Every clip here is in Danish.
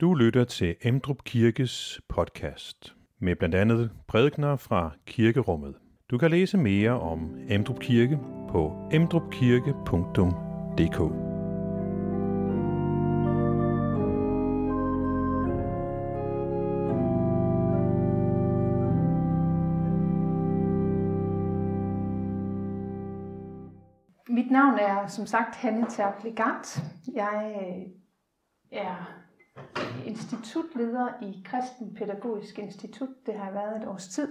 Du lytter til Emdrup Kirkes podcast med blandt andet prædikner fra kirkerummet. Du kan læse mere om Emdrup Kirke på emdrupkirke.dk. Mit navn er som sagt Hanne Terpligant. Jeg øh, er institutleder i Kristen Pædagogisk Institut. Det har været et års tid.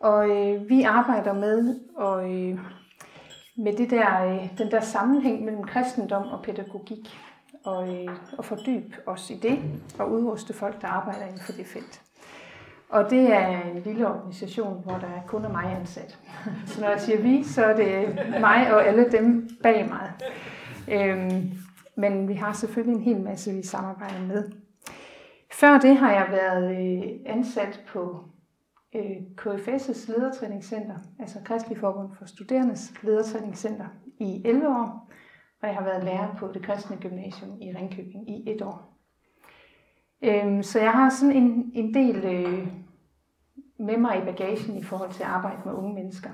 Og øh, vi arbejder med og, øh, med det der, øh, den der sammenhæng mellem kristendom og pædagogik. Og, øh, og fordybe os i det og udruste folk, der arbejder inden for det felt. Og det er en lille organisation, hvor der kun er mig ansat. Så når jeg siger vi, så er det mig og alle dem bag mig. Øhm, men vi har selvfølgelig en hel masse, vi samarbejder med. Før det har jeg været øh, ansat på øh, KFS' ledertræningscenter, altså Kristelig Forbund for Studerendes ledertræningscenter, i 11 år, og jeg har været lærer på det kristne gymnasium i Ringkøbing i et år. Øhm, så jeg har sådan en, en del øh, med mig i bagagen i forhold til at arbejde med unge mennesker.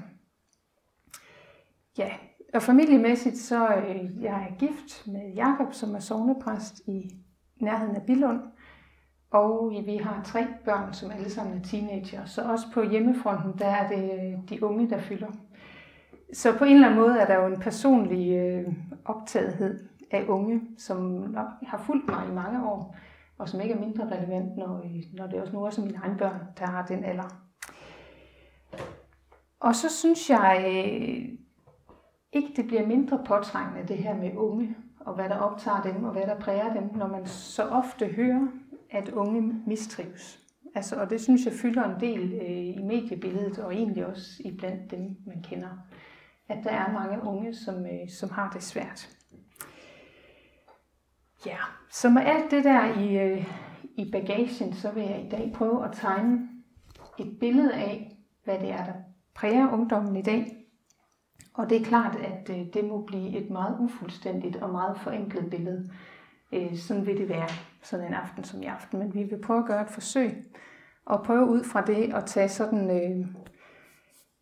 Ja, og familiemæssigt så øh, jeg er gift med Jakob, som er sovnepræst i nærheden af Bilund. Og øh, vi har tre børn, som alle sammen er teenager. Så også på hjemmefronten, der er det øh, de unge, der fylder. Så på en eller anden måde er der jo en personlig øh, optagethed af unge, som nok har fulgt mig i mange år, og som ikke er mindre relevant, når, øh, når det også nu også er mine egne børn, der har den alder. Og så synes jeg øh, ikke, det bliver mindre påtrængende, det her med unge, og hvad der optager dem, og hvad der præger dem, når man så ofte hører at unge mistrives. Altså, og det synes jeg fylder en del øh, i mediebilledet, og egentlig også i blandt dem, man kender. At der er mange unge, som, øh, som har det svært. Ja, så med alt det der i, øh, i bagagen, så vil jeg i dag prøve at tegne et billede af, hvad det er, der præger ungdommen i dag. Og det er klart, at øh, det må blive et meget ufuldstændigt og meget forenklet billede. Øh, sådan vil det være sådan en aften som i aften. Men vi vil prøve at gøre et forsøg og prøve ud fra det at tage sådan øh,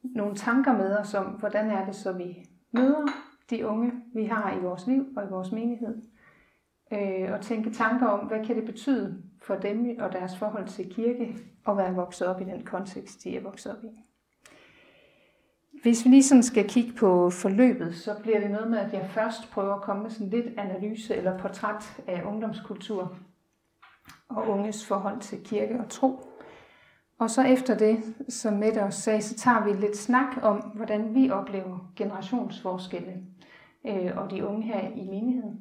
nogle tanker med os om, hvordan er det så, vi møder de unge, vi har i vores liv og i vores menighed. Øh, og tænke tanker om, hvad kan det betyde for dem og deres forhold til kirke at være vokset op i den kontekst, de er vokset op i. Hvis vi lige skal kigge på forløbet, så bliver det noget med, at jeg først prøver at komme med sådan lidt analyse eller portræt af ungdomskultur og unges forhold til kirke og tro. Og så efter det, som Mette også sagde, så tager vi lidt snak om, hvordan vi oplever generationsforskelle øh, og de unge her i menigheden.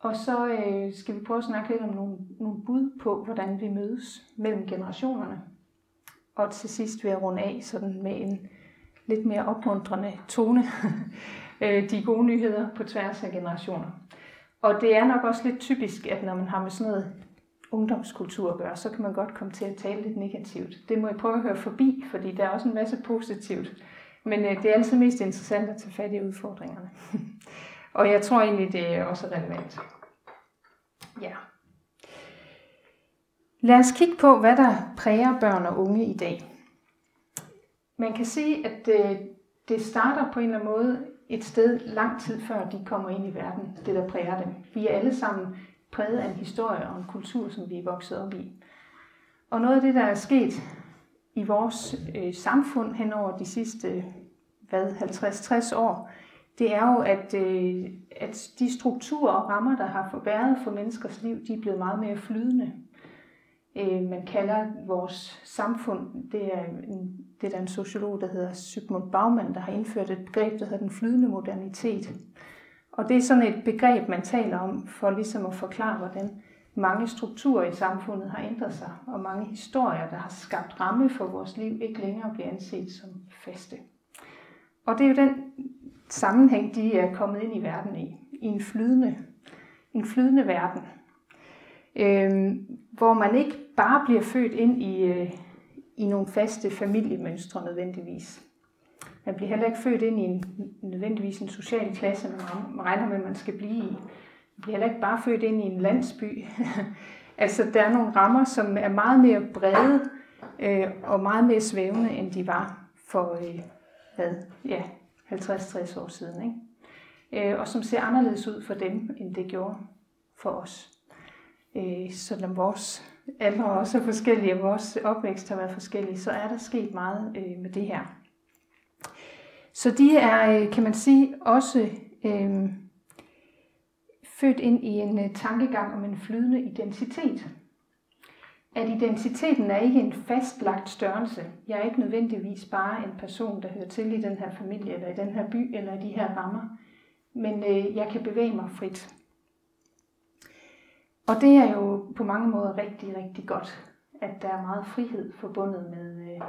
Og så øh, skal vi prøve at snakke lidt om nogle, nogle bud på, hvordan vi mødes mellem generationerne. Og til sidst vil jeg runde af sådan med en lidt mere opmuntrende tone. Øh, de gode nyheder på tværs af generationer. Og det er nok også lidt typisk, at når man har med sådan noget ungdomskultur at gøre, så kan man godt komme til at tale lidt negativt. Det må jeg prøve at høre forbi, fordi der er også en masse positivt. Men øh, det er altid mest interessant at tage fat i udfordringerne. og jeg tror egentlig, det er også relevant. Ja. Lad os kigge på, hvad der præger børn og unge i dag. Man kan sige, at det, det starter på en eller anden måde et sted lang tid før de kommer ind i verden, det der præger dem. Vi er alle sammen præget af en historie og en kultur, som vi er vokset op i. Og noget af det, der er sket i vores øh, samfund hen over de sidste hvad, 50-60 år, det er jo, at, øh, at de strukturer og rammer, der har været for menneskers liv, de er blevet meget mere flydende. Øh, man kalder vores samfund, det er, en, det er der en sociolog, der hedder Sigmund Baumann, der har indført et begreb, der hedder den flydende modernitet. Og det er sådan et begreb, man taler om for ligesom at forklare, hvordan mange strukturer i samfundet har ændret sig, og mange historier, der har skabt ramme for vores liv, ikke længere bliver anset som faste. Og det er jo den sammenhæng, de er kommet ind i verden i, i en flydende, en flydende verden, øh, hvor man ikke bare bliver født ind i, øh, i nogle faste familiemønstre nødvendigvis. Man bliver heller ikke født ind i en, nødvendigvis en social klasse, man regner med, at man skal blive i. Man bliver heller ikke bare født ind i en landsby. altså, der er nogle rammer, som er meget mere brede øh, og meget mere svævende, end de var for, øh, hvad, ja, 50-60 år siden. Ikke? Øh, og som ser anderledes ud for dem, end det gjorde for os. Øh, selvom vores alder også er forskellige, og vores opvækst har været forskellige, så er der sket meget øh, med det her. Så de er, øh, kan man sige, også øh, født ind i en øh, tankegang om en flydende identitet. At identiteten er ikke en fastlagt størrelse. Jeg er ikke nødvendigvis bare en person, der hører til i den her familie, eller i den her by, eller i de her rammer. Men øh, jeg kan bevæge mig frit. Og det er jo på mange måder rigtig, rigtig godt, at der er meget frihed forbundet med øh,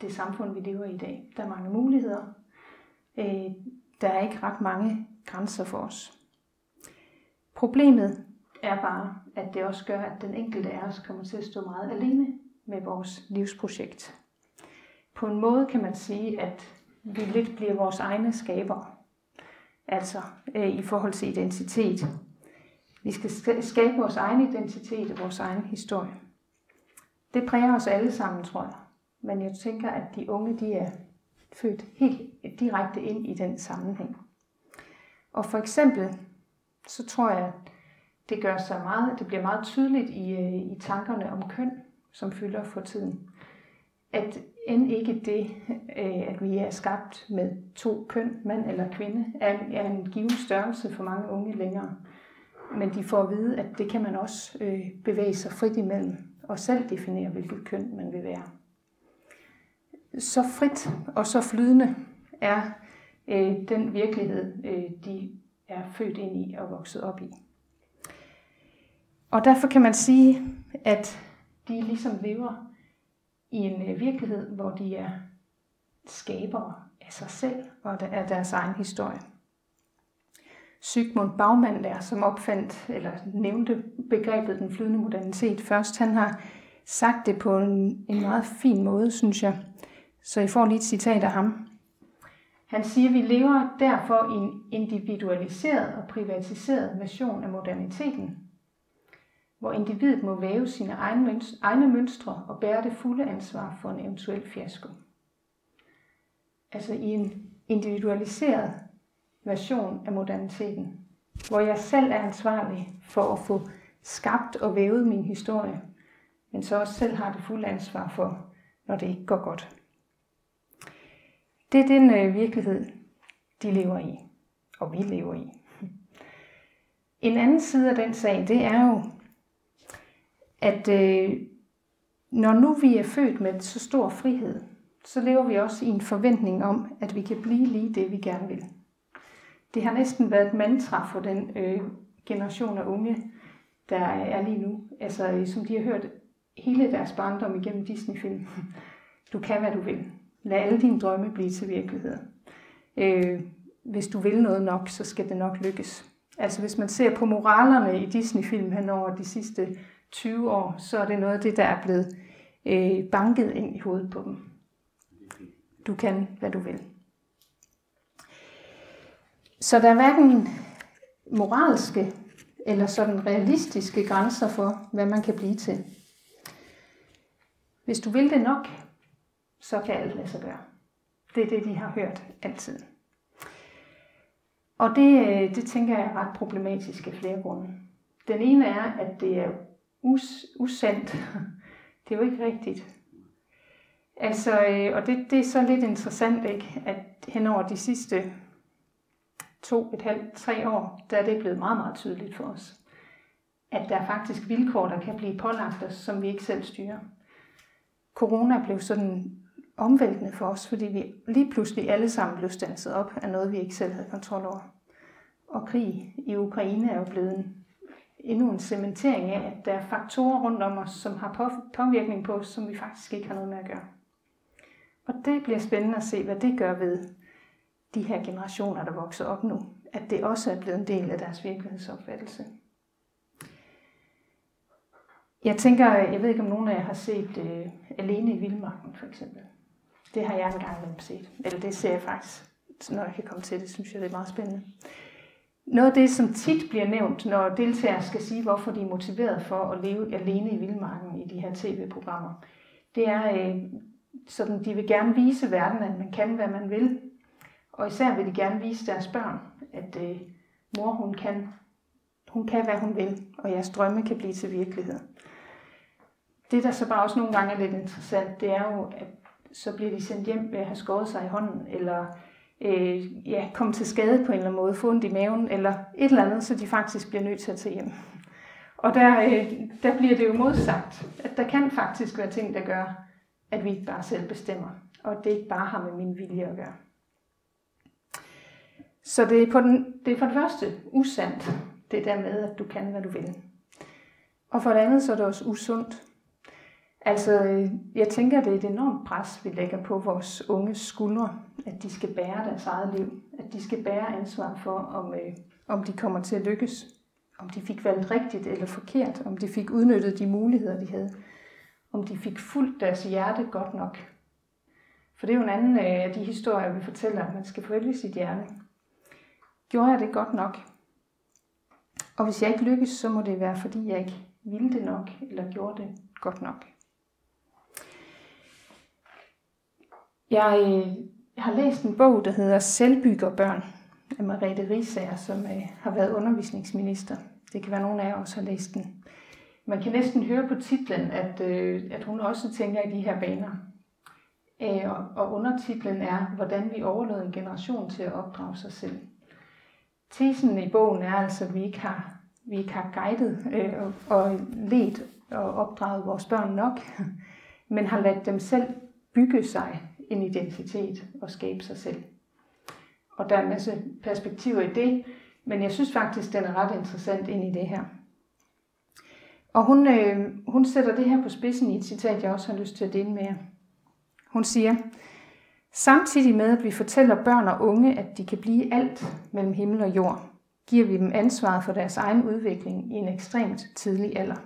det samfund, vi lever i i dag. Der er mange muligheder. Øh, der er ikke ret mange grænser for os. Problemet er bare, at det også gør, at den enkelte af os kommer til at stå meget alene med vores livsprojekt. På en måde kan man sige, at vi lidt bliver vores egne skabere. Altså øh, i forhold til identitet. Vi skal skabe vores egen identitet og vores egen historie. Det præger os alle sammen, tror jeg. Men jeg tænker, at de unge, de er født helt direkte ind i den sammenhæng. Og for eksempel, så tror jeg, det gør sig meget, det bliver meget tydeligt i, øh, i tankerne om køn, som fylder for tiden. At end ikke det, øh, at vi er skabt med to køn, mand eller kvinde, er, er en given størrelse for mange unge længere. Men de får at vide, at det kan man også øh, bevæge sig frit imellem, og selv definere, hvilket køn man vil være. Så frit og så flydende er øh, den virkelighed, øh, de er født ind i og vokset op i. Og derfor kan man sige, at de ligesom lever i en øh, virkelighed, hvor de er skabere af sig selv og af deres egen historie. Sigmund Baumann der, som opfandt eller nævnte begrebet den flydende modernitet først, han har sagt det på en, en meget fin måde, synes jeg. Så I får lige et citat af ham. Han siger, at vi lever derfor i en individualiseret og privatiseret version af moderniteten, hvor individet må væve sine egne mønstre og bære det fulde ansvar for en eventuel fiasko. Altså i en individualiseret version af moderniteten, hvor jeg selv er ansvarlig for at få skabt og vævet min historie, men så også selv har det fulde ansvar for, når det ikke går godt. Det er den øh, virkelighed, de lever i, og vi lever i. En anden side af den sag, det er jo, at øh, når nu vi er født med så stor frihed, så lever vi også i en forventning om, at vi kan blive lige det, vi gerne vil. Det har næsten været et mantra for den øh, generation af unge, der er lige nu. Altså, øh, som de har hørt hele deres barndom igennem Disney-film. Du kan, hvad du vil. Lad alle dine drømme blive til virkelighed. Øh, hvis du vil noget nok, så skal det nok lykkes. Altså hvis man ser på moralerne i Disney-film hen over de sidste 20 år, så er det noget af det, der er blevet øh, banket ind i hovedet på dem. Du kan, hvad du vil. Så der er hverken moralske eller sådan realistiske grænser for, hvad man kan blive til. Hvis du vil det nok, så kan alt lade sig gøre. Det er det, de har hørt altid. Og det, øh, det tænker jeg er ret problematisk af flere grunde. Den ene er, at det er us, usandt. Det er jo ikke rigtigt. Altså, øh, og det, det er så lidt interessant, ikke? at hen over de sidste to, et halvt, tre år, der er det blevet meget, meget tydeligt for os, at der er faktisk vilkår, der kan blive pålagt os, som vi ikke selv styrer. Corona blev sådan omvæltende for os, fordi vi lige pludselig alle sammen blev stanset op af noget, vi ikke selv havde kontrol over. Og krig i Ukraine er jo blevet en, endnu en cementering af, at der er faktorer rundt om os, som har påvirkning på os, som vi faktisk ikke har noget med at gøre. Og det bliver spændende at se, hvad det gør ved de her generationer, der vokser op nu. At det også er blevet en del af deres virkelighedsopfattelse. Jeg tænker, jeg ved ikke om nogen af jer har set øh, Alene i Vildmarken for eksempel. Det har jeg engang set. Eller det ser jeg faktisk, når jeg kan komme til det, synes jeg, det er meget spændende. noget af det, som tit bliver nævnt, når deltagere skal sige, hvorfor de er motiveret for at leve alene i vildmarken i de her tv-programmer, det er, øh, sådan, de vil gerne vise verden, at man kan, hvad man vil. Og især vil de gerne vise deres børn, at øh, mor, hun kan, hun kan, hvad hun vil, og jeres drømme kan blive til virkelighed. Det, der så bare også nogle gange er lidt interessant, det er jo, at så bliver de sendt hjem ved at have skåret sig i hånden, eller øh, ja, komme til skade på en eller anden måde, få ondt i maven, eller et eller andet, så de faktisk bliver nødt til at tage hjem. Og der, øh, der bliver det jo modsagt, at der kan faktisk være ting, der gør, at vi ikke bare selv bestemmer, og det ikke bare har med min vilje at gøre. Så det er, på den, det er for det første usandt, det der med, at du kan, hvad du vil. Og for det andet, så er det også usundt. Altså, øh, jeg tænker, det er et enormt pres, vi lægger på vores unge skuldre, at de skal bære deres eget liv, at de skal bære ansvar for, om, øh, om de kommer til at lykkes, om de fik valgt rigtigt eller forkert, om de fik udnyttet de muligheder, de havde, om de fik fuldt deres hjerte godt nok. For det er jo en anden øh, af de historier, vi fortæller, at man skal følge sit hjerte. Gjorde jeg det godt nok? Og hvis jeg ikke lykkes, så må det være, fordi jeg ikke ville det nok, eller gjorde det godt nok. Jeg, jeg har læst en bog, der hedder Selvbyggerbørn af Mariette Risager, som øh, har været undervisningsminister. Det kan være, nogen af jer også har læst den. Man kan næsten høre på titlen, at, øh, at hun også tænker i de her baner. Og, og undertitlen er, hvordan vi overlod en generation til at opdrage sig selv. Tesen i bogen er altså, at vi ikke har, vi ikke har guidet øh, og, og let og opdraget vores børn nok, men har ladt dem selv bygge sig en identitet og skabe sig selv. Og der er en masse perspektiver i det, men jeg synes faktisk, den er ret interessant ind i det her. Og hun, øh, hun sætter det her på spidsen i et citat, jeg også har lyst til at dele med jer. Hun siger, Samtidig med, at vi fortæller børn og unge, at de kan blive alt mellem himmel og jord, giver vi dem ansvaret for deres egen udvikling i en ekstremt tidlig alder.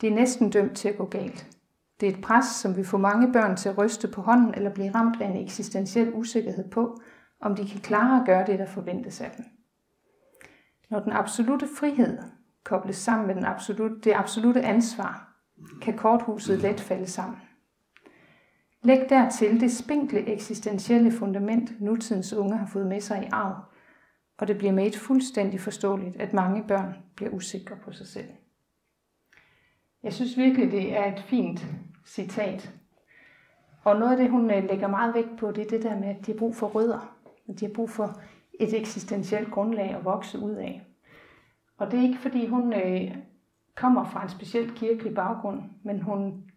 Det er næsten dømt til at gå galt. Det er et pres, som vil få mange børn til at ryste på hånden eller blive ramt af en eksistentiel usikkerhed på, om de kan klare at gøre det, der forventes af dem. Når den absolute frihed kobles sammen med den absolute, det absolute ansvar, kan korthuset let falde sammen. Læg dertil det spinkle eksistentielle fundament, nutidens unge har fået med sig i arv, og det bliver med et fuldstændig forståeligt, at mange børn bliver usikre på sig selv. Jeg synes virkelig, det er et fint citat. Og noget af det, hun øh, lægger meget vægt på, det er det der med, at de har brug for rødder. At de har brug for et eksistentielt grundlag at vokse ud af. Og det er ikke, fordi hun øh, kommer fra en speciel kirkelig baggrund, men hun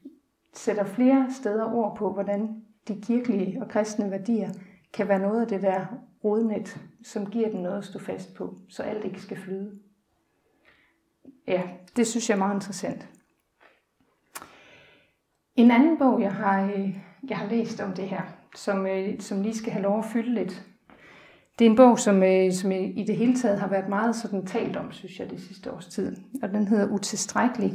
sætter flere steder ord på, hvordan de kirkelige og kristne værdier kan være noget af det der rodnet, som giver den noget at stå fast på, så alt ikke skal flyde. Ja, det synes jeg er meget interessant. En anden bog, jeg har, øh, jeg har læst om det her, som, øh, som lige skal have lov at fylde lidt, det er en bog, som, øh, som i det hele taget har været meget sådan talt om, synes jeg, det sidste års tid. Og den hedder Utilstrækkelig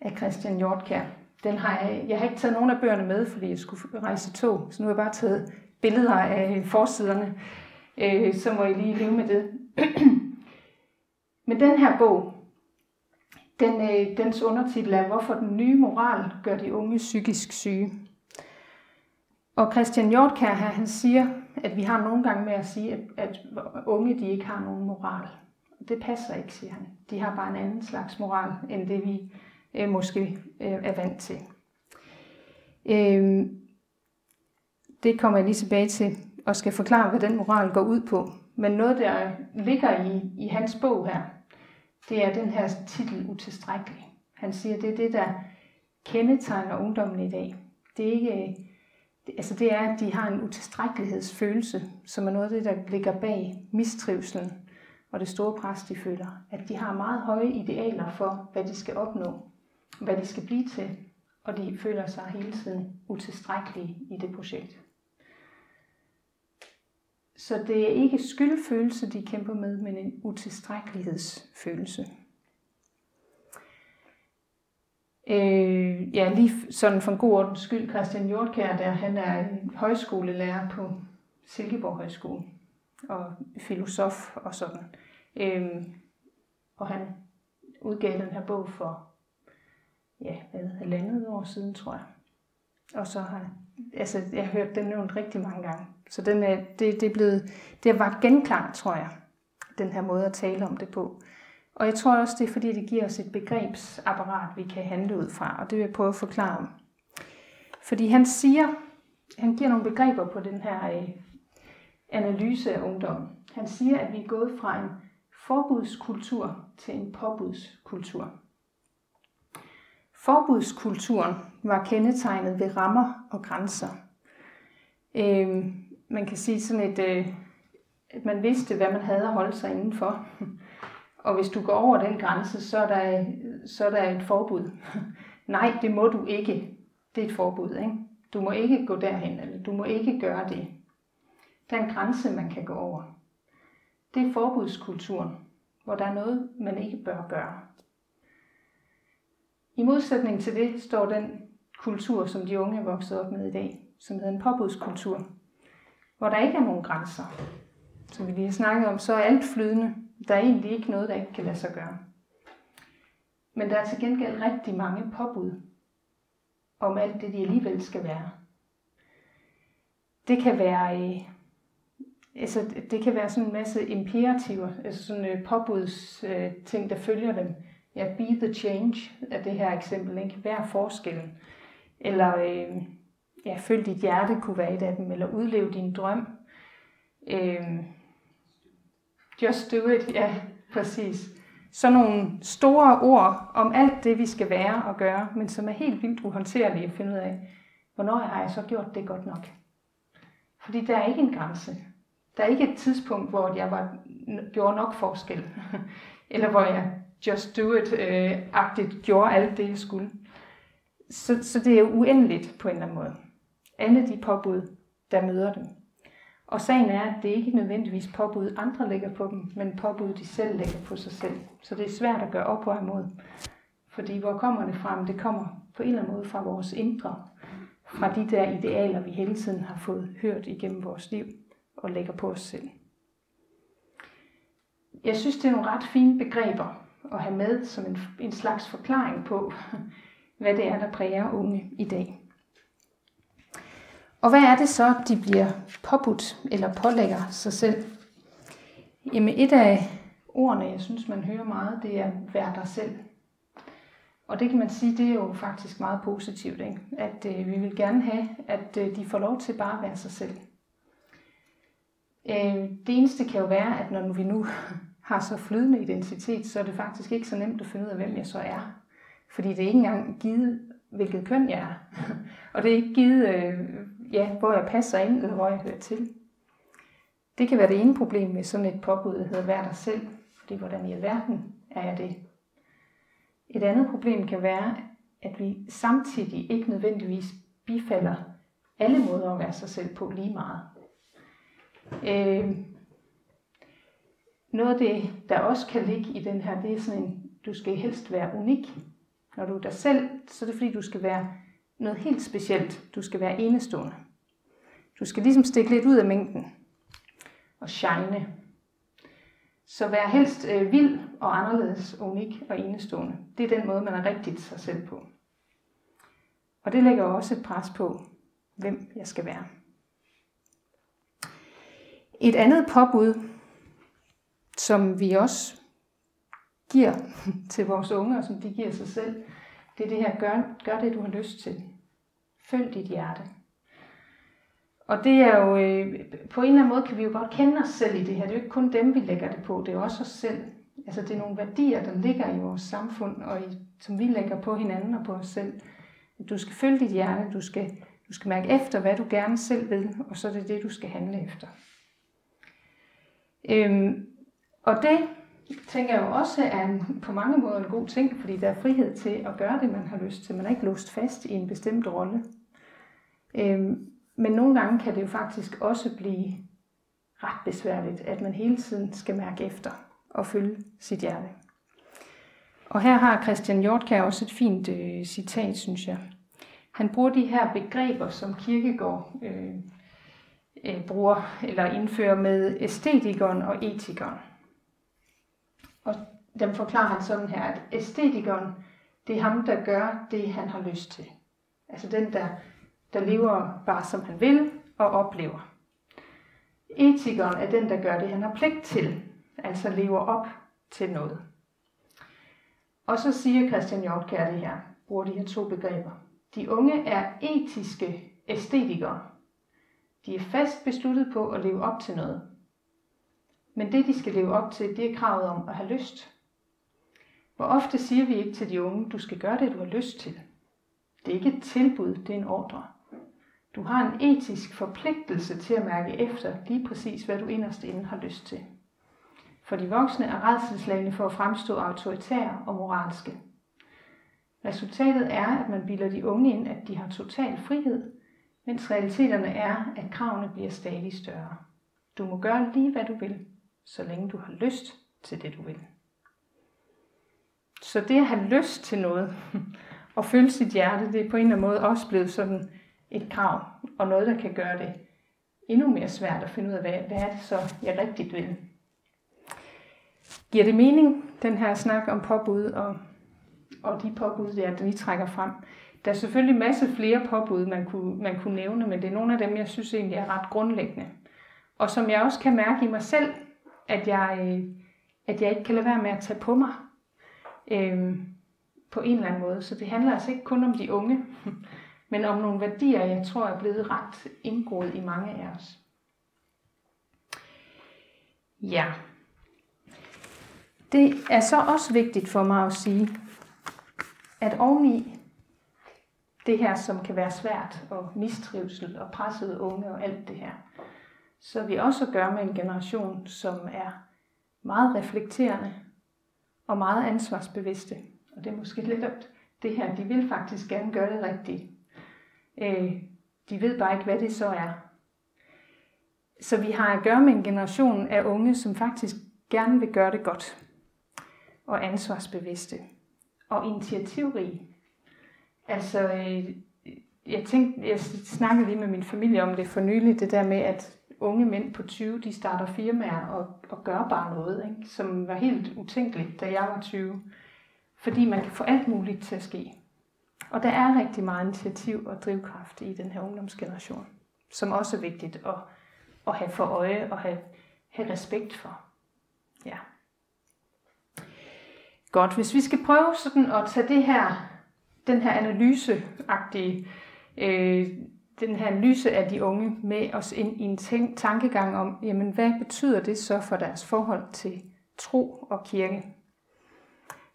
af Christian Hjortkær. Den har jeg, jeg har ikke taget nogen af bøgerne med, fordi jeg skulle rejse tog, så nu har jeg bare taget billeder af forsiderne. Øh, så må I lige leve med det. Men den her bog, den, øh, dens undertitel er, Hvorfor den nye moral gør de unge psykisk syge. Og Christian Hjortkær her, han siger, at vi har nogle gange med at sige, at, at unge de ikke har nogen moral. Det passer ikke, siger han. De har bare en anden slags moral, end det vi øh, måske øh, er vant til. Øh, det kommer jeg lige tilbage til og skal forklare, hvad den moral går ud på. Men noget, der ligger i, i hans bog her, det er den her titel utilstrækkelig. Han siger, det er det, der kendetegner ungdommen i dag. Det er ikke, øh, altså det er, at de har en utilstrækkelighedsfølelse, som er noget af det, der ligger bag mistrivselen og det store pres, de føler. At de har meget høje idealer for, hvad de skal opnå hvad de skal blive til, og de føler sig hele tiden utilstrækkelige i det projekt. Så det er ikke skyldfølelse, de kæmper med, men en utilstrækkelighedsfølelse. Øh, ja, lige sådan for en god ordens skyld, Christian Hjortkær, der han er en højskolelærer på Silkeborg Højskole. og filosof og sådan. Øh, og han udgav den her bog for, ja, hvad, halvandet år siden, tror jeg. Og så har altså, jeg har hørt den nævnt rigtig mange gange. Så den er, det, det, er blevet, det var genklang, tror jeg, den her måde at tale om det på. Og jeg tror også, det er fordi, det giver os et begrebsapparat, vi kan handle ud fra, og det vil jeg prøve at forklare om. Fordi han siger, han giver nogle begreber på den her øh, analyse af ungdommen. Han siger, at vi er gået fra en forbudskultur til en påbudskultur. Forbudskulturen var kendetegnet ved rammer og grænser. Øh, man kan sige sådan et, øh, at man vidste, hvad man havde at holde sig indenfor. Og hvis du går over den grænse, så er der, så er der et forbud. Nej, det må du ikke. Det er et forbud. Ikke? Du må ikke gå derhen, eller du må ikke gøre det. Der er en grænse, man kan gå over. Det er forbudskulturen, hvor der er noget, man ikke bør gøre. I modsætning til det står den kultur, som de unge er vokset op med i dag, som hedder en påbudskultur, hvor der ikke er nogen grænser. Som vi lige har snakket om, så er alt flydende. Der er egentlig ikke noget, der ikke kan lade sig gøre. Men der er til gengæld rigtig mange påbud om alt det, de alligevel skal være. Det kan være, øh, altså, det kan være sådan en masse imperativer, altså sådan øh, påbuds øh, ting, der følger dem. Ja, be the change af det her eksempel, ikke? Vær forskellen. Eller øh, ja, følg dit hjerte kunne være et af dem, eller udlev din drøm. Øh, just do it, ja, præcis. Så nogle store ord om alt det, vi skal være og gøre, men som er helt vildt uhåndterlige at finde ud af, hvornår har jeg så gjort det godt nok? Fordi der er ikke en grænse. Der er ikke et tidspunkt, hvor jeg var, gjorde nok forskel. Eller hvor jeg just do it-agtigt øh, gjorde alt det, jeg skulle. Så, så det er uendeligt på en eller anden måde. Alle de påbud, der møder dem. Og sagen er, at det ikke nødvendigvis påbud, andre lægger på dem, men påbud, de selv lægger på sig selv. Så det er svært at gøre op og imod. Fordi hvor kommer det fra? Det kommer på en eller anden måde fra vores indre. Fra de der idealer, vi hele tiden har fået hørt igennem vores liv og lægger på os selv. Jeg synes, det er nogle ret fine begreber at have med som en, en slags forklaring på, hvad det er, der præger unge i dag. Og hvad er det så, de bliver påbudt eller pålægger sig selv? Jamen et af ordene, jeg synes, man hører meget, det er vær dig selv. Og det kan man sige, det er jo faktisk meget positivt, ikke? at øh, vi vil gerne have, at øh, de får lov til bare at være sig selv. Øh, det eneste kan jo være, at når vi nu har så flydende identitet, så er det faktisk ikke så nemt at finde ud af, hvem jeg så er. Fordi det er ikke engang givet, hvilket køn jeg er. Og det er ikke givet, øh, ja, hvor jeg passer ind, eller hvor jeg hører til. Det kan være det ene problem med sådan et påbud, der hedder vær dig selv. Fordi hvordan i alverden er jeg det? Et andet problem kan være, at vi samtidig ikke nødvendigvis bifalder alle måder at være sig selv på lige meget. Øh, noget af det, der også kan ligge i den her, det er sådan en, du skal helst være unik. Når du er dig selv, så er det fordi, du skal være noget helt specielt. Du skal være enestående. Du skal ligesom stikke lidt ud af mængden og shine. Så vær helst øh, vild og anderledes, unik og enestående. Det er den måde, man er rigtigt sig selv på. Og det lægger også et pres på, hvem jeg skal være. Et andet påbud, som vi også giver til vores unge, og som de giver sig selv, det er det her, gør, gør det, du har lyst til. Følg dit hjerte. Og det er jo, øh, på en eller anden måde kan vi jo godt kende os selv i det her. Det er jo ikke kun dem, vi lægger det på, det er også os selv. Altså det er nogle værdier, der ligger i vores samfund, og i, som vi lægger på hinanden og på os selv. Du skal følge dit hjerte, du skal, du skal mærke efter, hvad du gerne selv vil, og så er det det, du skal handle efter. Øhm, og det tænker jeg jo også er en, på mange måder en god ting, fordi der er frihed til at gøre det, man har lyst til. Man er ikke låst fast i en bestemt rolle. Øhm, men nogle gange kan det jo faktisk også blive ret besværligt, at man hele tiden skal mærke efter og følge sit hjerte. Og her har Christian Hjortkær også et fint øh, citat, synes jeg. Han bruger de her begreber, som Kirkegård øh, øh, bruger eller indfører med æstetikeren og etikeren. Og dem forklarer han sådan her, at æstetikeren, det er ham, der gør det, han har lyst til. Altså den, der, der lever bare som han vil og oplever. Etikeren er den, der gør det, han har pligt til, altså lever op til noget. Og så siger Christian Hjortkær det her, bruger de her to begreber. De unge er etiske æstetikere. De er fast besluttet på at leve op til noget. Men det, de skal leve op til, det er kravet om at have lyst. Hvor ofte siger vi ikke til de unge, du skal gøre det, du har lyst til. Det er ikke et tilbud, det er en ordre. Du har en etisk forpligtelse til at mærke efter lige præcis, hvad du inderst inde har lyst til. For de voksne er redselslagene for at fremstå autoritære og moralske. Resultatet er, at man bilder de unge ind, at de har total frihed, mens realiteterne er, at kravene bliver stadig større. Du må gøre lige, hvad du vil, så længe du har lyst til det, du vil. Så det at have lyst til noget, og føle sit hjerte, det er på en eller anden måde også blevet sådan et krav, og noget, der kan gøre det endnu mere svært at finde ud af, hvad, hvad er det så, jeg rigtigt vil. Giver det mening, den her snak om påbud og, og de påbud, der, vi trækker frem? Der er selvfølgelig masse flere påbud, man kunne, man kunne nævne, men det er nogle af dem, jeg synes egentlig er ret grundlæggende. Og som jeg også kan mærke i mig selv, at jeg, øh, at jeg ikke kan lade være med at tage på mig øh, på en eller anden måde. Så det handler altså ikke kun om de unge, men om nogle værdier, jeg tror er blevet ret indgået i mange af os. Ja. Det er så også vigtigt for mig at sige, at oveni det her, som kan være svært, og mistrivsel og pressede unge og alt det her, så vi også gør med en generation, som er meget reflekterende og meget ansvarsbevidste. Og det er måske lidt op det her, de vil faktisk gerne gøre det rigtigt. Øh, de ved bare ikke, hvad det så er. Så vi har at gøre med en generation af unge, som faktisk gerne vil gøre det godt og ansvarsbevidste og initiativrige. Altså, øh, jeg tænkte, jeg snakkede lige med min familie om det for nylig, det der med, at unge mænd på 20, de starter firmaer og, og gør bare noget, ikke? som var helt utænkeligt, da jeg var 20. Fordi man kan få alt muligt til at ske. Og der er rigtig meget initiativ og drivkraft i den her ungdomsgeneration, som også er vigtigt at, at have for øje og have, have respekt for. Ja. Godt, hvis vi skal prøve sådan at tage det her, den her analyseagtige, øh, den her analyse af de unge med os ind i en tænk, tankegang om, jamen hvad betyder det så for deres forhold til tro og kirke?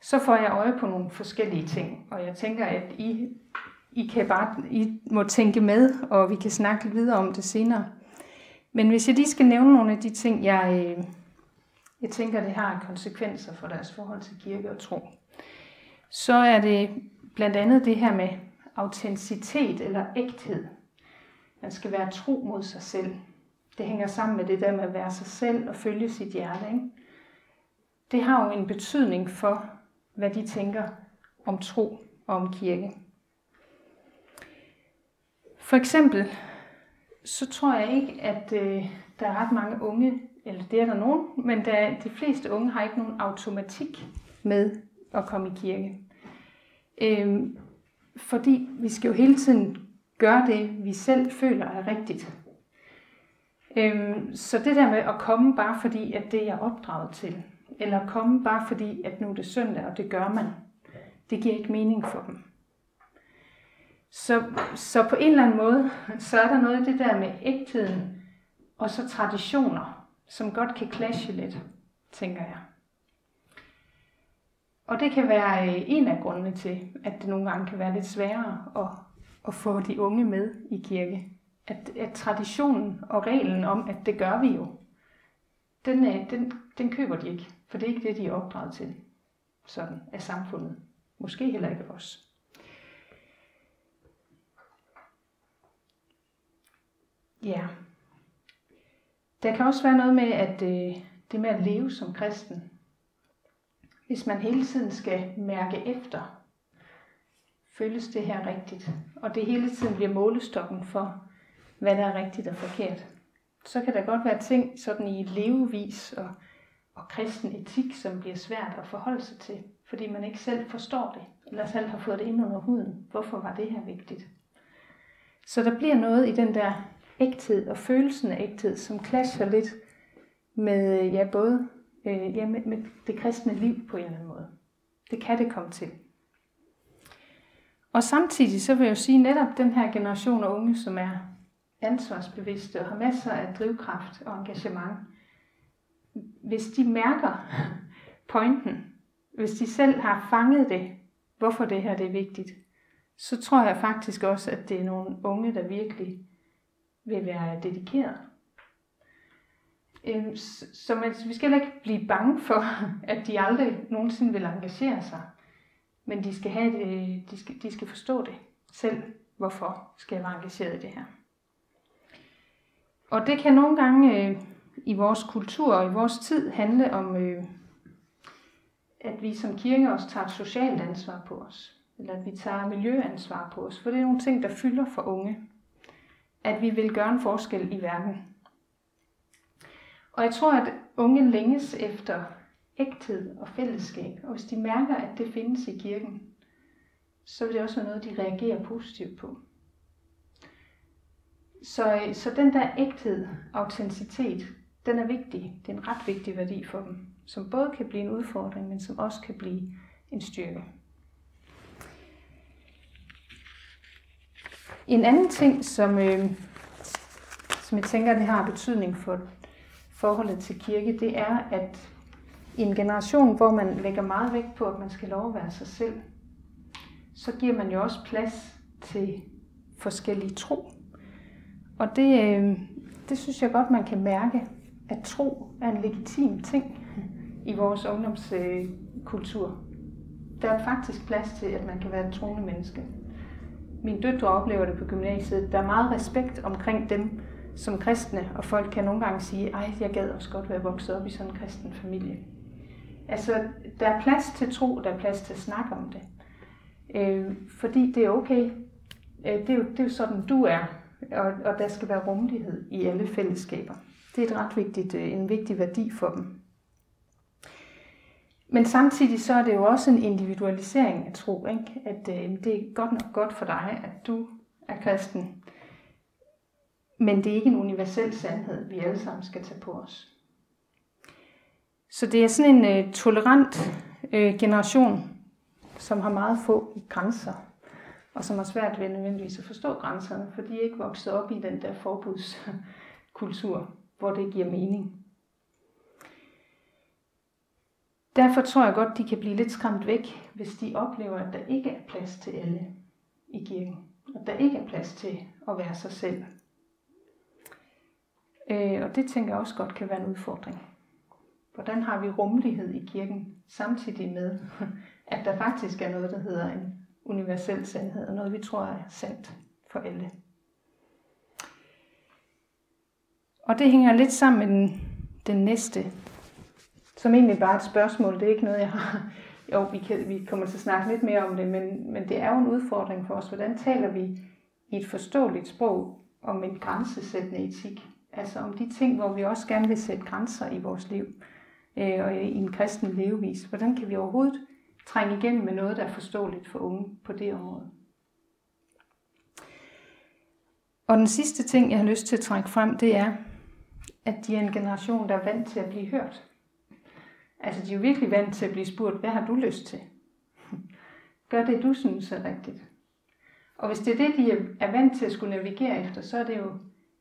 Så får jeg øje på nogle forskellige ting, og jeg tænker, at I, I, kan bare, I må tænke med, og vi kan snakke lidt videre om det senere. Men hvis jeg lige skal nævne nogle af de ting, jeg, øh, jeg tænker, det har konsekvenser for deres forhold til kirke og tro, så er det blandt andet det her med autenticitet eller ægthed. Man skal være tro mod sig selv. Det hænger sammen med det der med at være sig selv og følge sit hjerte. Ikke? Det har jo en betydning for, hvad de tænker om tro og om kirke. For eksempel, så tror jeg ikke, at øh, der er ret mange unge, eller det er der nogen, men der, de fleste unge har ikke nogen automatik med at komme i kirke. Øh, fordi vi skal jo hele tiden gøre det, vi selv føler er rigtigt. Øhm, så det der med at komme bare fordi, at det er opdraget til, eller komme bare fordi, at nu er det søndag, og det gør man, det giver ikke mening for dem. Så, så på en eller anden måde, så er der noget af det der med ægtheden, og så traditioner, som godt kan clashe lidt, tænker jeg. Og det kan være øh, en af grundene til, at det nogle gange kan være lidt sværere at, at få de unge med i kirke. At, at traditionen og reglen om, at det gør vi jo, den, er, den, den køber de ikke. For det er ikke det, de er opdraget til sådan af samfundet. Måske heller ikke os. Ja. Der kan også være noget med, at øh, det med at leve som kristen, hvis man hele tiden skal mærke efter, føles det her rigtigt? Og det hele tiden bliver målestokken for, hvad der er rigtigt og forkert. så kan der godt være ting sådan i levevis og, og kristen etik, som bliver svært at forholde sig til, fordi man ikke selv forstår det, eller selv har fået det ind under huden. Hvorfor var det her vigtigt? Så der bliver noget i den der ægthed og følelsen af ægthed, som clasher lidt med øh, ja, både øh, ja, med, med det kristne liv på en eller anden måde. Det kan det komme til. Og samtidig så vil jeg jo sige, netop den her generation af unge, som er ansvarsbevidste og har masser af drivkraft og engagement, hvis de mærker pointen, hvis de selv har fanget det, hvorfor det her det er vigtigt, så tror jeg faktisk også, at det er nogle unge, der virkelig vil være dedikeret. Øhm, så man, vi skal ikke blive bange for, at de aldrig nogensinde vil engagere sig. Men de skal, have det, de skal, de skal forstå det selv, hvorfor skal jeg være engageret i det her. Og det kan nogle gange øh, i vores kultur og i vores tid handle om, øh, at vi som kirke også tager et socialt ansvar på os. Eller at vi tager miljøansvar på os. For det er nogle ting, der fylder for unge. At vi vil gøre en forskel i verden. Og jeg tror, at unge længes efter ægthed og fællesskab. Og hvis de mærker, at det findes i kirken, så vil det også være noget, de reagerer positivt på. Så, så den der ægthed, autenticitet, den er vigtig. Det er en ret vigtig værdi for dem, som både kan blive en udfordring, men som også kan blive en styrke. En anden ting, som, øh, som jeg tænker, det har betydning for forholdet til kirke, det er, at i en generation, hvor man lægger meget vægt på, at man skal lov at være sig selv, så giver man jo også plads til forskellige tro. Og det, øh, det synes jeg godt, man kan mærke, at tro er en legitim ting i vores ungdomskultur. Øh, der er faktisk plads til, at man kan være et troende menneske. Min døtre oplever det på gymnasiet. Der er meget respekt omkring dem som kristne, og folk kan nogle gange sige, ej, jeg gad også godt være vokset op i sådan en kristen familie. Altså, der er plads til tro, der er plads til at snakke om det. Øh, fordi det er okay. Øh, det, er jo, det er jo sådan, du er, og, og der skal være rummelighed i alle fællesskaber. Det er et ret vigtigt, øh, en vigtig værdi for dem. Men samtidig så er det jo også en individualisering af tro, ikke? at øh, det er godt nok godt for dig, at du er kristen, men det er ikke en universel sandhed, vi alle sammen skal tage på os. Så det er sådan en øh, tolerant øh, generation, som har meget få grænser, og som har svært ved nødvendigvis at forstå grænserne, for de er ikke vokset op i den der forbudskultur, hvor det giver mening. Derfor tror jeg godt, de kan blive lidt skræmt væk, hvis de oplever, at der ikke er plads til alle i kirken. At der ikke er plads til at være sig selv. Øh, og det tænker jeg også godt kan være en udfordring. Hvordan har vi rummelighed i kirken, samtidig med, at der faktisk er noget, der hedder en universel sandhed, og noget, vi tror er sandt for alle. Og det hænger lidt sammen med den, den næste, som egentlig bare er et spørgsmål. Det er ikke noget, jeg har... Jo, vi, kan, vi kommer til at snakke lidt mere om det, men, men det er jo en udfordring for os. Hvordan taler vi i et forståeligt sprog om en grænsesættende etik? Altså om de ting, hvor vi også gerne vil sætte grænser i vores liv øh, og i en kristen levevis. Hvordan kan vi overhovedet trænge igennem med noget, der er forståeligt for unge på det område? Og den sidste ting, jeg har lyst til at trække frem, det er, at de er en generation, der er vant til at blive hørt. Altså, de er jo virkelig vant til at blive spurgt, hvad har du lyst til? Gør det, du synes er rigtigt. Og hvis det er det, de er vant til at skulle navigere efter, så er det jo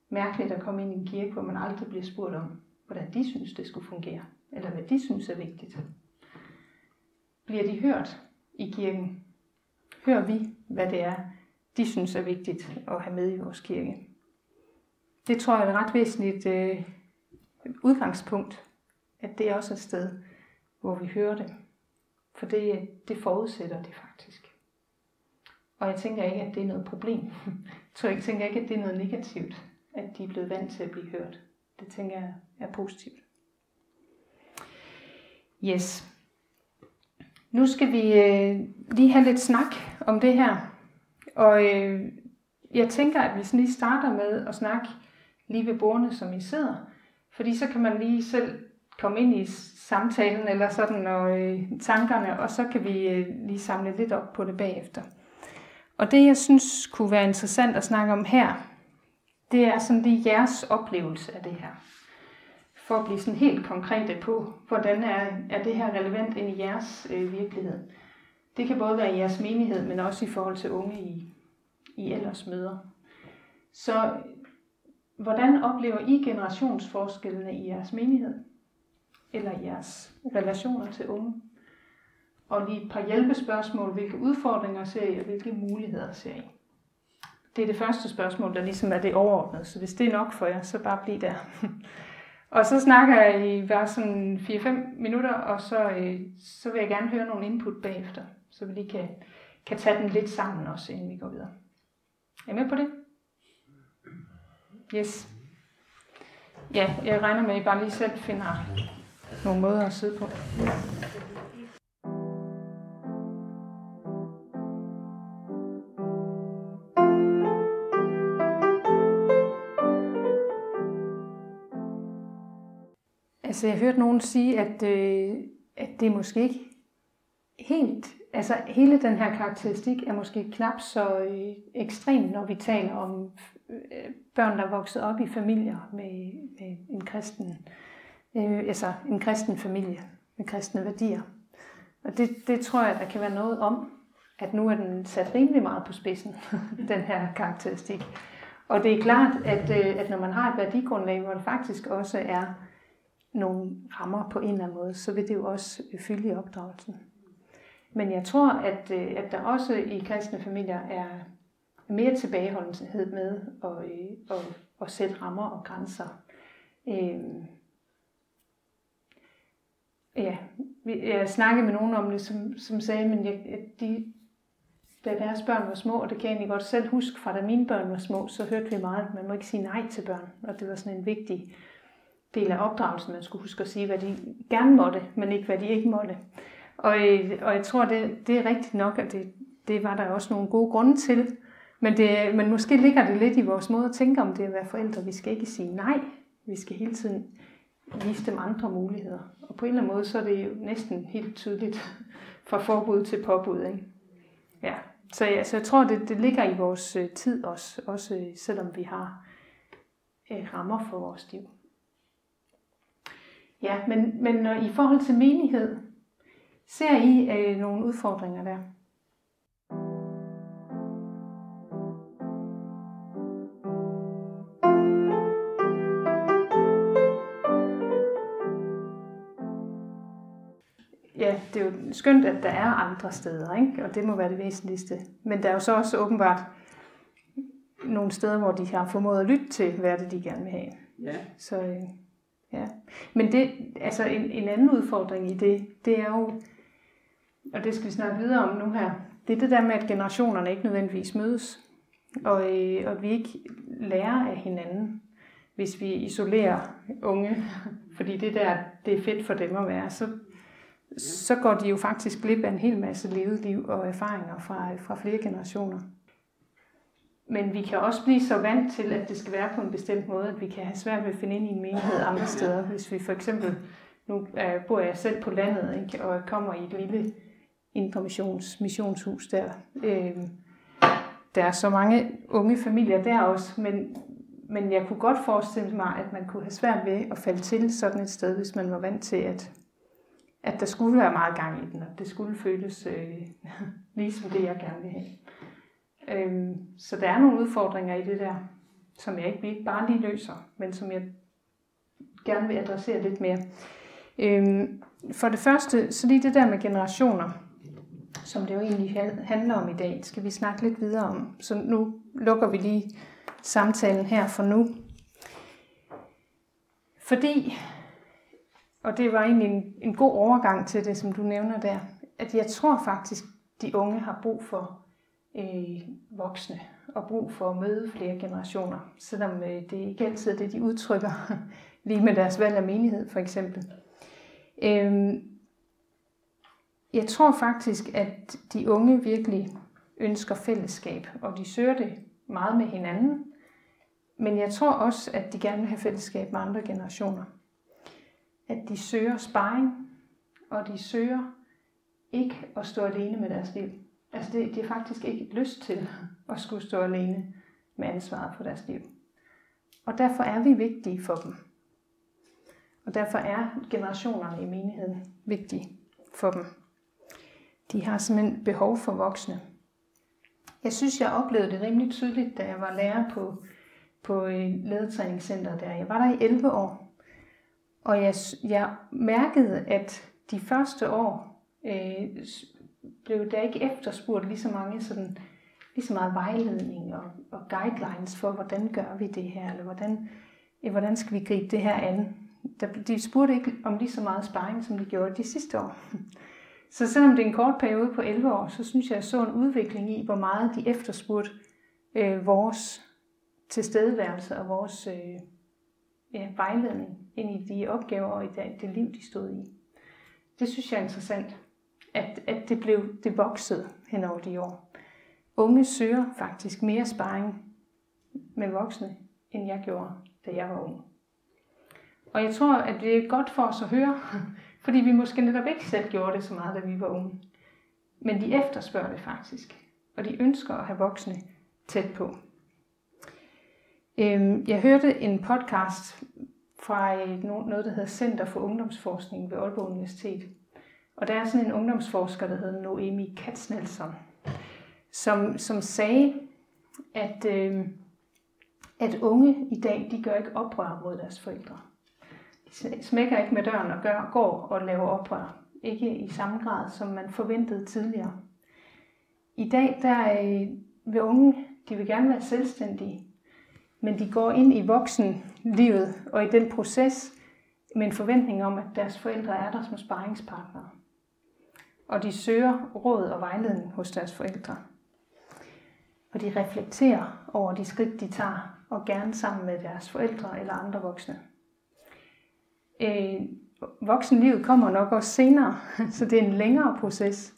mærkeligt at komme ind i en kirke, hvor man aldrig bliver spurgt om, hvordan de synes, det skulle fungere, eller hvad de synes er vigtigt. Bliver de hørt i kirken? Hører vi, hvad det er, de synes er vigtigt at have med i vores kirke? Det tror jeg er et ret væsentligt øh, udgangspunkt, at det er også et sted, hvor vi hører det. For det, det forudsætter det faktisk. Og jeg tænker ikke, at det er noget problem. Jeg tænker ikke, at det er noget negativt at de er blevet vant til at blive hørt. Det tænker jeg er positivt. Yes. Nu skal vi øh, lige have lidt snak om det her. Og øh, jeg tænker, at vi lige starter med at snakke lige ved bordene, som I sidder. Fordi så kan man lige selv komme ind i samtalen eller sådan og øh, tankerne, og så kan vi øh, lige samle lidt op på det bagefter. Og det, jeg synes kunne være interessant at snakke om her, det er sådan lige jeres oplevelse af det her. For at blive sådan helt konkrete på, hvordan er, er det her relevant ind i jeres øh, virkelighed. Det kan både være i jeres menighed, men også i forhold til unge i, i ellers møder. Så hvordan oplever I generationsforskellene i jeres menighed? Eller i jeres relationer til unge? Og lige et par hjælpespørgsmål. Hvilke udfordringer ser I, og hvilke muligheder ser I? Det er det første spørgsmål, der ligesom er det overordnede. Så hvis det er nok for jer, så bare bliv der. og så snakker jeg i bare sådan 4-5 minutter, og så, øh, så vil jeg gerne høre nogle input bagefter, så vi lige kan, kan tage den lidt sammen også, inden vi går videre. Er I med på det? Yes. Ja, jeg regner med, at I bare lige selv finder nogle måder at sidde på. Altså, jeg hørte nogen sige, at, øh, at det er måske ikke helt, altså hele den her karakteristik er måske knap så øh, ekstrem, når vi taler om øh, børn, der er vokset op i familier med, med en kristen, øh, altså en kristen familie med kristne værdier. Og det, det tror jeg, der kan være noget om, at nu er den sat rimelig meget på spidsen, den her karakteristik. Og det er klart, at, øh, at når man har et værdigrundlag, hvor det faktisk også er nogle rammer på en eller anden måde, så vil det jo også fylde i opdragelsen. Men jeg tror, at, øh, at der også i kristne familier er mere tilbageholdenhed med at, øh, at, at sætte rammer og grænser. Øhm, ja, jeg snakkede med nogen om det, som, som sagde, men jeg, at de, da deres børn var små, og det kan jeg egentlig godt selv huske fra da mine børn var små, så hørte vi meget, at man må ikke sige nej til børn, og det var sådan en vigtig del af opdragelsen, man skulle huske at sige, hvad de gerne måtte, men ikke hvad de ikke måtte. Og, øh, og jeg tror, det, det er rigtigt nok, at det, det var der også nogle gode grunde til. Men, det, men måske ligger det lidt i vores måde at tænke om det at være forældre. Vi skal ikke sige nej. Vi skal hele tiden vise dem andre muligheder. Og på en eller anden måde, så er det jo næsten helt tydeligt fra forbud til påbud. Ikke? Ja. Så, ja, så jeg tror, det, det ligger i vores øh, tid også, også øh, selvom vi har rammer for vores liv. Ja, men, men i forhold til menighed, ser I øh, nogle udfordringer der? Ja, det er jo skønt, at der er andre steder, ikke? og det må være det væsentligste. Men der er jo så også åbenbart nogle steder, hvor de har formået at lytte til, hvad det de gerne vil have. Ja. Så, øh. Men det, altså en, en anden udfordring i det, det er jo, og det skal vi snakke videre om nu her, det er det der med, at generationerne ikke nødvendigvis mødes, og, øh, og vi ikke lærer af hinanden, hvis vi isolerer unge, fordi det der, det er fedt for dem at være, så, så går de jo faktisk glip af en hel masse levet liv og erfaringer fra, fra flere generationer. Men vi kan også blive så vant til, at det skal være på en bestemt måde, at vi kan have svært ved at finde ind i en menighed andre steder. Hvis vi for eksempel, nu uh, bor jeg selv på landet, ikke, og kommer i et lille indre missions, missionshus der. Uh, der er så mange unge familier der også, men, men jeg kunne godt forestille mig, at man kunne have svært ved at falde til sådan et sted, hvis man var vant til, at, at der skulle være meget gang i den, og det skulle føles øh, ligesom det, jeg gerne vil have. Øhm, så der er nogle udfordringer i det der, som jeg ikke, vi bare lige løser, men som jeg gerne vil adressere lidt mere. Øhm, for det første, så lige det der med generationer, som det jo egentlig handler om i dag, skal vi snakke lidt videre om. Så nu lukker vi lige samtalen her for nu. Fordi, og det var egentlig en, en god overgang til det, som du nævner der, at jeg tror faktisk, de unge har brug for øh, voksne og brug for at møde flere generationer, selvom øh, det ikke altid er det, de udtrykker, lige med deres valg af menighed for eksempel. Øh, jeg tror faktisk, at de unge virkelig ønsker fællesskab, og de søger det meget med hinanden, Men jeg tror også, at de gerne vil have fællesskab med andre generationer. At de søger sparring, og de søger ikke at stå alene med deres liv. Altså det, de har faktisk ikke lyst til at skulle stå alene med ansvaret for deres liv. Og derfor er vi vigtige for dem. Og derfor er generationerne i menigheden vigtige for dem. De har simpelthen behov for voksne. Jeg synes, jeg oplevede det rimelig tydeligt, da jeg var lærer på, på øh, ledetræningscenteret der. Jeg var der i 11 år, og jeg, jeg mærkede, at de første år øh, blev der ikke efterspurgt lige så mange sådan, lige så meget vejledning og, og guidelines for, hvordan gør vi det her, eller hvordan, ja, hvordan skal vi gribe det her an. Der, de spurgte ikke om lige så meget sparring, som de gjorde de sidste år. Så selvom det er en kort periode på 11 år, så synes jeg, jeg så en udvikling i, hvor meget de efterspurgte øh, vores tilstedeværelse og vores øh, ja, vejledning ind i de opgaver og i det liv, de stod i. Det synes jeg er interessant, at, at det blev det voksede hen over de år. Unge søger faktisk mere sparring med voksne, end jeg gjorde, da jeg var ung. Og jeg tror, at det er godt for os at høre, fordi vi måske netop ikke selv gjorde det så meget, da vi var unge. Men de efterspørger det faktisk, og de ønsker at have voksne tæt på. Øhm, jeg hørte en podcast fra øh, noget, der hedder Center for Ungdomsforskning ved Aalborg Universitet. Og der er sådan en ungdomsforsker, der hedder Noemi Katznelson, som, som sagde, at, øh, at unge i dag, de gør ikke oprør mod deres forældre. De smækker ikke med døren og gør, går og laver oprør. Ikke i samme grad, som man forventede tidligere. I dag, der øh, vil unge, de vil gerne være selvstændige, men de går ind i voksenlivet og i den proces med en forventning om, at deres forældre er der som sparringspartnere. Og de søger råd og vejledning hos deres forældre. Og de reflekterer over de skridt, de tager, og gerne sammen med deres forældre eller andre voksne. Øh, voksenlivet kommer nok også senere, så det er en længere proces.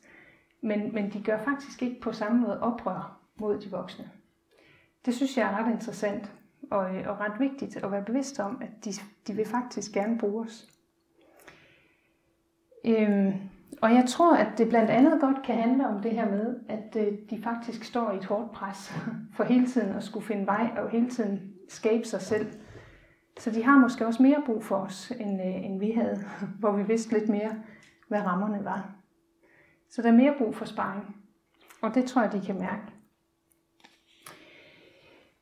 Men, men de gør faktisk ikke på samme måde oprør mod de voksne. Det synes jeg er ret interessant og, øh, og ret vigtigt at være bevidst om, at de, de vil faktisk gerne bruge os. Øhm, og jeg tror, at det blandt andet godt kan handle om det her med, at øh, de faktisk står i et hårdt pres for hele tiden at skulle finde vej og hele tiden skabe sig selv. Så de har måske også mere brug for os, end, øh, end vi havde, hvor vi vidste lidt mere, hvad rammerne var. Så der er mere brug for sparring. Og det tror jeg, de kan mærke.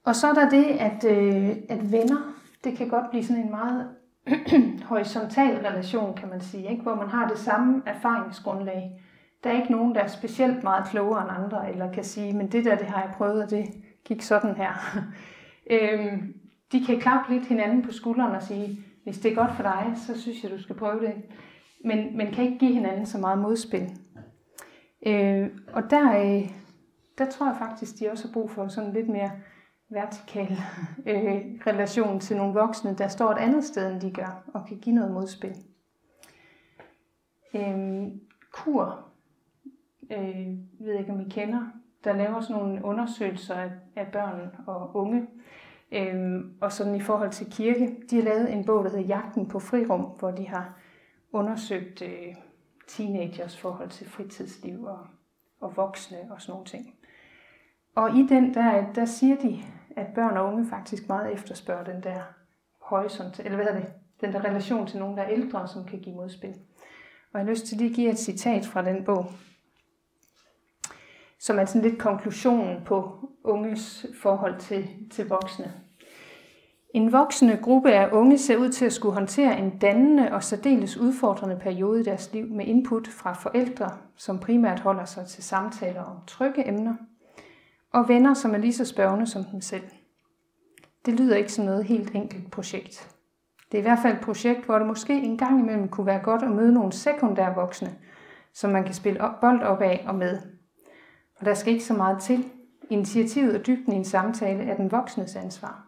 Og så er der det, at, øh, at venner, det kan godt blive sådan en meget horisontal relation, kan man sige, ikke? hvor man har det samme erfaringsgrundlag. Der er ikke nogen, der er specielt meget klogere end andre, eller kan sige, men det der, det har jeg prøvet, og det gik sådan her. øhm, de kan klappe lidt hinanden på skulderen og sige, hvis det er godt for dig, så synes jeg, du skal prøve det. Men, men kan ikke give hinanden så meget modspil. Øh, og der, øh, der tror jeg faktisk, de også har brug for sådan lidt mere vertikal øh, relation til nogle voksne, der står et andet sted, end de gør, og kan give noget modspil. Øh, kur, øh, ved ikke om I kender, der laver sådan nogle undersøgelser af, af børn og unge, øh, og sådan i forhold til kirke. De har lavet en bog, der hedder Jagten på frirum, hvor de har undersøgt øh, teenagers forhold til fritidsliv og, og voksne og sådan nogle ting. Og i den, der, der siger de, at børn og unge faktisk meget efterspørger den der horisont, eller hvad er det, den der relation til nogen, der er ældre, som kan give modspil. Og jeg har lyst til lige at give et citat fra den bog, som er sådan lidt konklusionen på unges forhold til, til voksne. En voksende gruppe af unge ser ud til at skulle håndtere en dannende og særdeles udfordrende periode i deres liv med input fra forældre, som primært holder sig til samtaler om trygge emner – og venner, som er lige så spørgende som dem selv. Det lyder ikke som noget helt enkelt projekt. Det er i hvert fald et projekt, hvor det måske en gang imellem kunne være godt at møde nogle sekundære voksne, som man kan spille bold op af og med. Og der skal ikke så meget til. Initiativet og dybden i en samtale er den voksnes ansvar.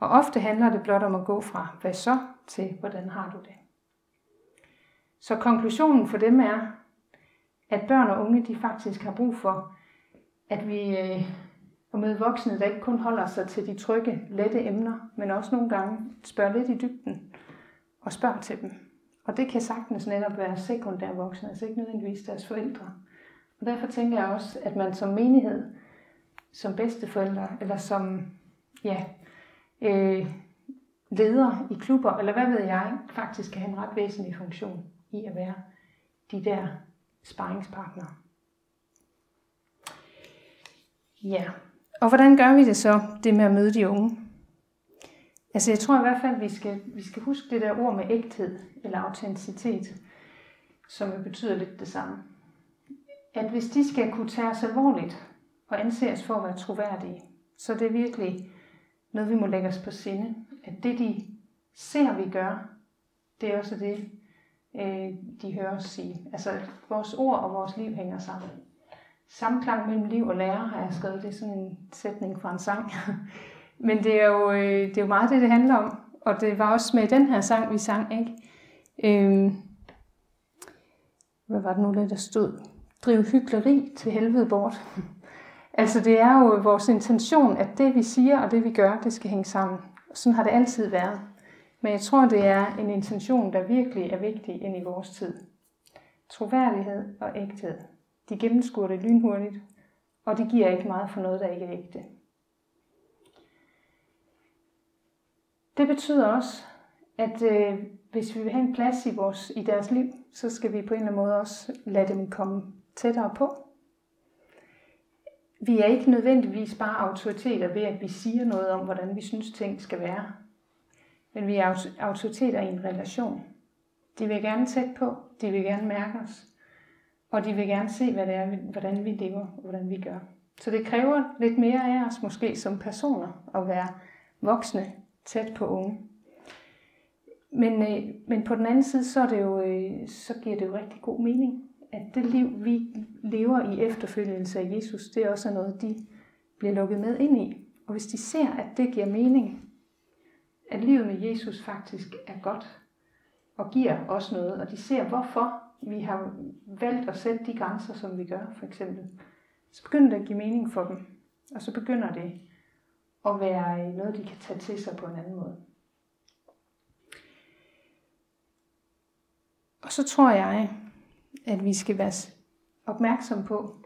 Og ofte handler det blot om at gå fra hvad så til hvordan har du det. Så konklusionen for dem er, at børn og unge de faktisk har brug for at vi, øh, at møde voksne, der ikke kun holder sig til de trygge, lette emner, men også nogle gange spørger lidt i dybden og spørger til dem. Og det kan sagtens netop være sekundære voksne, altså ikke nødvendigvis deres forældre. Og derfor tænker jeg også, at man som menighed, som bedsteforældre, eller som ja, øh, leder i klubber, eller hvad ved jeg, faktisk kan have en ret væsentlig funktion i at være de der sparringspartnere. Ja, og hvordan gør vi det så, det med at møde de unge? Altså jeg tror i hvert fald, at vi skal, vi skal huske det der ord med ægthed eller autenticitet, som jo betyder lidt det samme. At hvis de skal kunne tage os alvorligt og anses for at være troværdige, så det er virkelig noget, vi må lægge os på sinde. At det, de ser, vi gør, det er også det, øh, de hører os sige. Altså, vores ord og vores liv hænger sammen. Samklang mellem liv og lære har jeg skrevet. Det er sådan en sætning fra en sang. Men det er, jo, øh, det er jo meget det, det handler om. Og det var også med den her sang, vi sang, ikke? Øhm, hvad var det nu, der stod? Driv hyggeleri til helvede bort. altså det er jo vores intention, at det vi siger og det vi gør, det skal hænge sammen. Sådan har det altid været. Men jeg tror, det er en intention, der virkelig er vigtig ind i vores tid. Troværdighed og ægthed. De gennemskuer det lynhurtigt, og det giver ikke meget for noget, der ikke er ægte. Det betyder også, at øh, hvis vi vil have en plads i, vores, i deres liv, så skal vi på en eller anden måde også lade dem komme tættere på. Vi er ikke nødvendigvis bare autoriteter ved, at vi siger noget om, hvordan vi synes, ting skal være. Men vi er autoriteter i en relation. De vil gerne tæt på, de vil gerne mærke os, og de vil gerne se, hvad det er, hvordan vi lever, og hvordan vi gør. Så det kræver lidt mere af os måske som personer at være voksne tæt på unge. Men, øh, men på den anden side, så, er det jo, øh, så giver det jo rigtig god mening, at det liv, vi lever i efterfølgelse af Jesus, det er også noget, de bliver lukket med ind i. Og hvis de ser, at det giver mening, at livet med Jesus faktisk er godt, og giver os noget, og de ser, hvorfor vi har valgt at sætte de grænser, som vi gør, for eksempel, så begynder det at give mening for dem. Og så begynder det at være noget, de kan tage til sig på en anden måde. Og så tror jeg, at vi skal være opmærksom på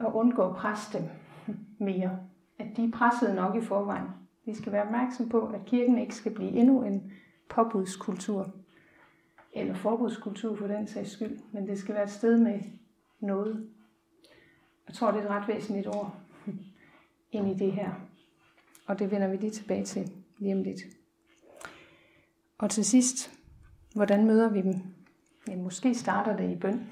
at undgå at presse dem mere. At de er presset nok i forvejen. Vi skal være opmærksom på, at kirken ikke skal blive endnu en påbudskultur. Eller forbudskultur for den sags skyld. Men det skal være et sted med noget. Jeg tror, det er et ret væsentligt ord ind i det her. Og det vender vi lige tilbage til lige om lidt. Og til sidst, hvordan møder vi dem? Ja, måske starter det i bøn.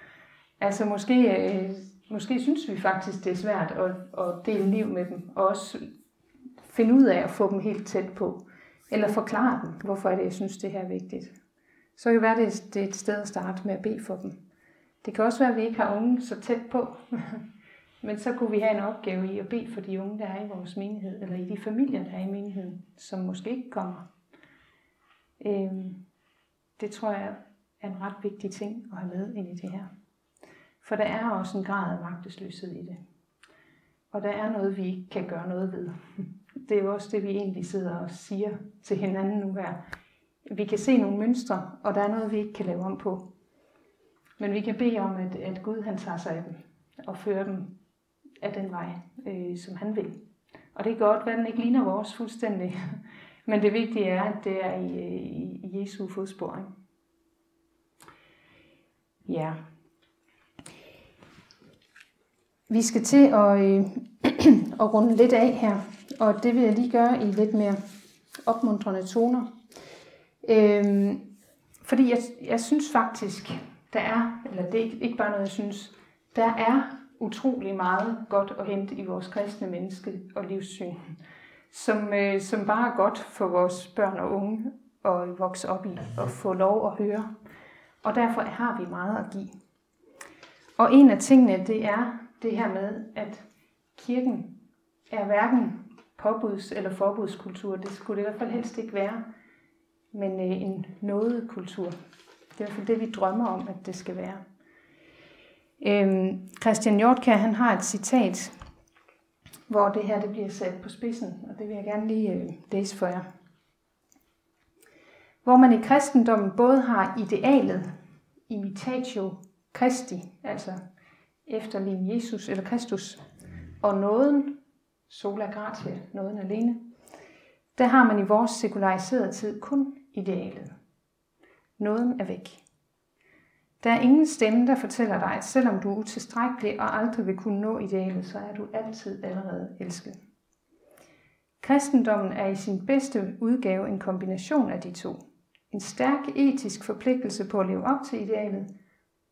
altså måske, øh, måske synes vi faktisk, det er svært at, at dele liv med dem, og også finde ud af at få dem helt tæt på. Eller forklare dem, hvorfor er det, jeg synes, det her er vigtigt. Så kan det være, det er et sted at starte med at bede for dem. Det kan også være, at vi ikke har unge så tæt på. Men så kunne vi have en opgave i at bede for de unge, der er i vores menighed, eller i de familier, der er i menigheden, som måske ikke kommer. Øhm, det tror jeg er en ret vigtig ting at have med ind i det her. For der er også en grad af magtesløshed i det. Og der er noget, vi ikke kan gøre noget ved. Det er jo også det, vi egentlig sidder og siger til hinanden nu her. Vi kan se nogle mønstre, og der er noget, vi ikke kan lave om på. Men vi kan bede om, at, at Gud han tager sig af dem og fører dem af den vej, øh, som han vil. Og det er godt, at den ikke ligner vores fuldstændig. Men det vigtige er, at det er i, i, i Jesu ikke? Ja. Vi skal til at, øh, at runde lidt af her, og det vil jeg lige gøre i lidt mere opmuntrende toner. Øh, fordi jeg, jeg synes faktisk, der er, eller det er ikke bare noget, jeg synes, der er utrolig meget godt at hente i vores kristne menneske og livssyn, som, øh, som bare er godt for vores børn og unge at vokse op i og få lov at høre. Og derfor har vi meget at give. Og en af tingene, det er det her med, at kirken er hverken påbuds- eller forbudskultur. Det skulle det i hvert fald helst ikke være, men øh, en nådekultur. Det er i hvert fald det, vi drømmer om, at det skal være. Øhm, Christian Hjortkær, han har et citat, hvor det her det bliver sat på spidsen, og det vil jeg gerne lige øh, læse for jer. Hvor man i kristendommen både har idealet, imitatio Christi, altså efterligne Jesus eller Kristus, og nåden, sola gratia, nåden alene, der har man i vores sekulariserede tid kun idealet. Nåden er væk. Der er ingen stemme, der fortæller dig, at selvom du er utilstrækkelig og aldrig vil kunne nå idealet, så er du altid allerede elsket. Kristendommen er i sin bedste udgave en kombination af de to. En stærk etisk forpligtelse på at leve op til idealet,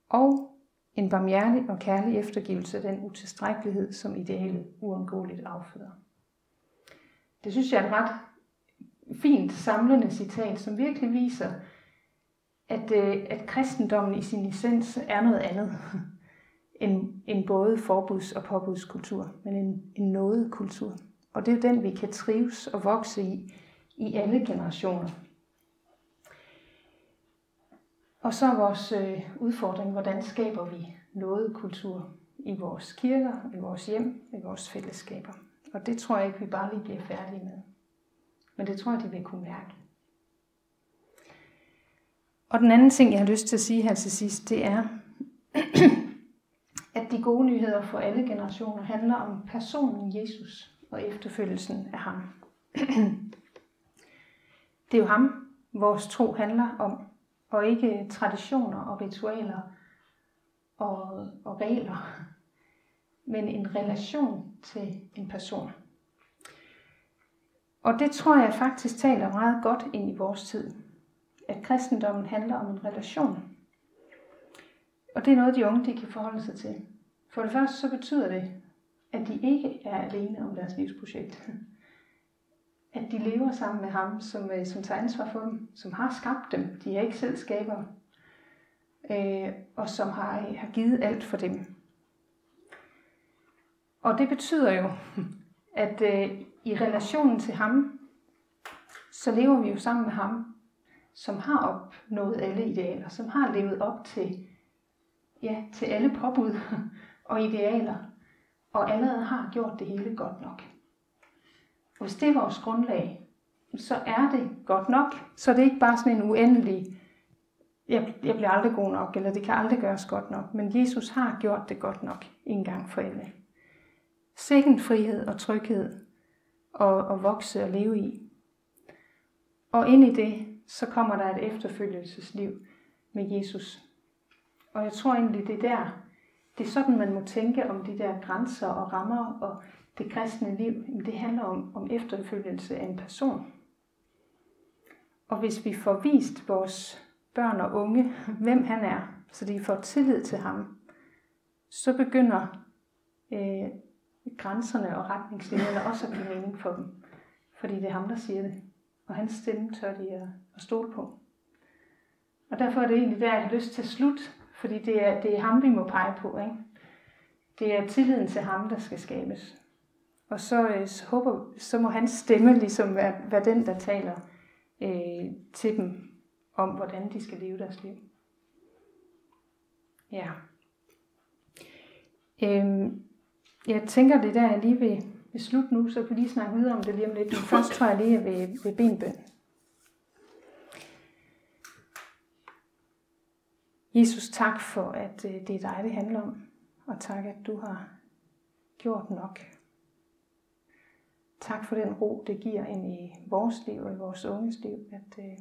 og en barmhjertig og kærlig eftergivelse af den utilstrækkelighed, som idealet uundgåeligt afføder. Det synes jeg er et ret fint samlende citat, som virkelig viser, at, øh, at kristendommen i sin essens er noget andet end, end både forbuds- og påbudskultur, men en, en nådekultur. Og det er den, vi kan trives og vokse i, i alle generationer. Og så er vores øh, udfordring, hvordan skaber vi nådekultur i vores kirker, i vores hjem, i vores fællesskaber. Og det tror jeg ikke, vi bare lige bliver færdige med. Men det tror jeg, de vil kunne mærke. Og den anden ting, jeg har lyst til at sige her til sidst, det er, at de gode nyheder for alle generationer handler om personen Jesus og efterfølgelsen af ham. Det er jo ham, vores tro handler om, og ikke traditioner og ritualer og, og regler, men en relation til en person. Og det tror jeg faktisk taler meget godt ind i vores tid at kristendommen handler om en relation. Og det er noget, de unge de kan forholde sig til. For det første så betyder det, at de ikke er alene om deres livsprojekt. At de lever sammen med ham, som, øh, som tager ansvar for dem, som har skabt dem. De er ikke selv skabere. Øh, og som har, har givet alt for dem. Og det betyder jo, at øh, i relationen til ham, så lever vi jo sammen med ham som har opnået alle idealer, som har levet op til, ja, til alle påbud og idealer, og allerede har gjort det hele godt nok. Og hvis det er vores grundlag, så er det godt nok. Så det er ikke bare sådan en uendelig, jeg, jeg bliver aldrig god nok, eller det kan aldrig gøres godt nok. Men Jesus har gjort det godt nok en gang for alle. Sikken frihed og tryghed at, at vokse og leve i. Og ind i det, så kommer der et efterfølgelsesliv med Jesus. Og jeg tror egentlig, det er der, det er sådan, man må tænke om de der grænser og rammer og det kristne liv. Det handler om, om efterfølgelse af en person. Og hvis vi får vist vores børn og unge, hvem han er, så de får tillid til ham, så begynder øh, grænserne og retningslinjerne også at give mening for dem. Fordi det er ham, der siger det og hans stemme tør de at, at stole på. Og derfor er det egentlig der, jeg har lyst til at slutte, fordi det er, det er ham, vi må pege på. Ikke? Det er tilliden til ham, der skal skabes. Og så, øh, så, håber, så må hans stemme ligesom være, være den, der taler øh, til dem om, hvordan de skal leve deres liv. Ja. Øhm, jeg tænker, det der, jeg lige vil vil slutte nu, så kan vi lige snakke videre om det lige om lidt. Men først tror jeg lige ved, ved benbøn. Jesus, tak for, at øh, det er dig, det handler om. Og tak, at du har gjort nok. Tak for den ro, det giver ind i vores liv og i vores unges liv, at øh,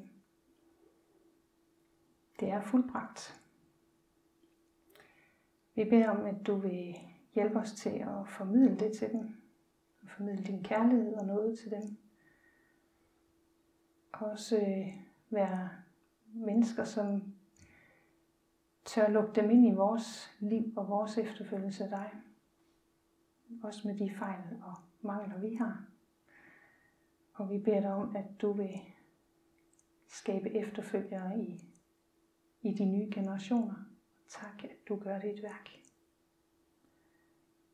det er fuldbragt. Vi beder om, at du vil hjælpe os til at formidle det til dem, formidle din kærlighed og noget til dem. Også øh, være mennesker, som tør lukke dem ind i vores liv og vores efterfølgelse af dig. Også med de fejl og mangler, vi har. Og vi beder dig om, at du vil skabe efterfølgere i, i de nye generationer. Tak, at du gør det værk.